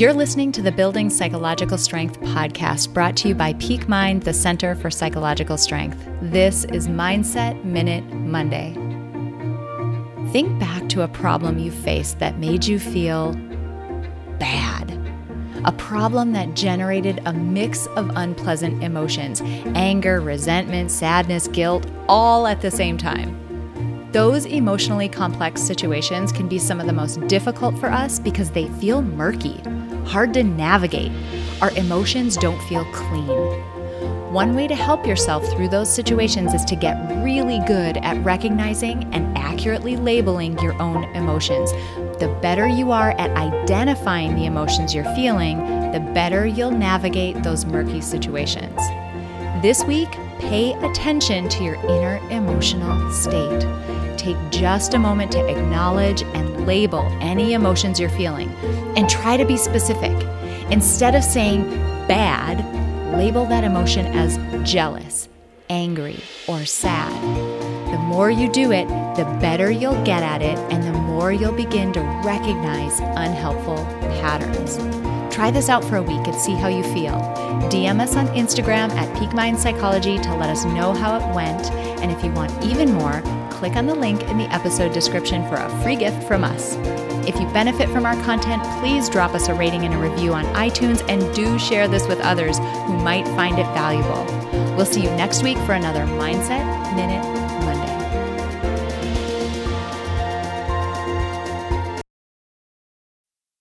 You're listening to the Building Psychological Strength podcast brought to you by Peak Mind, the Center for Psychological Strength. This is Mindset Minute Monday. Think back to a problem you faced that made you feel bad. A problem that generated a mix of unpleasant emotions anger, resentment, sadness, guilt, all at the same time. Those emotionally complex situations can be some of the most difficult for us because they feel murky, hard to navigate. Our emotions don't feel clean. One way to help yourself through those situations is to get really good at recognizing and accurately labeling your own emotions. The better you are at identifying the emotions you're feeling, the better you'll navigate those murky situations. This week, pay attention to your inner emotional state take just a moment to acknowledge and label any emotions you're feeling and try to be specific. Instead of saying bad, label that emotion as jealous, angry, or sad. The more you do it, the better you'll get at it, and the more you'll begin to recognize unhelpful patterns. Try this out for a week and see how you feel. DM us on Instagram at Peak Mind Psychology to let us know how it went. And if you want even more, click on the link in the episode description for a free gift from us. If you benefit from our content, please drop us a rating and a review on iTunes and do share this with others who might find it valuable. We'll see you next week for another Mindset Minute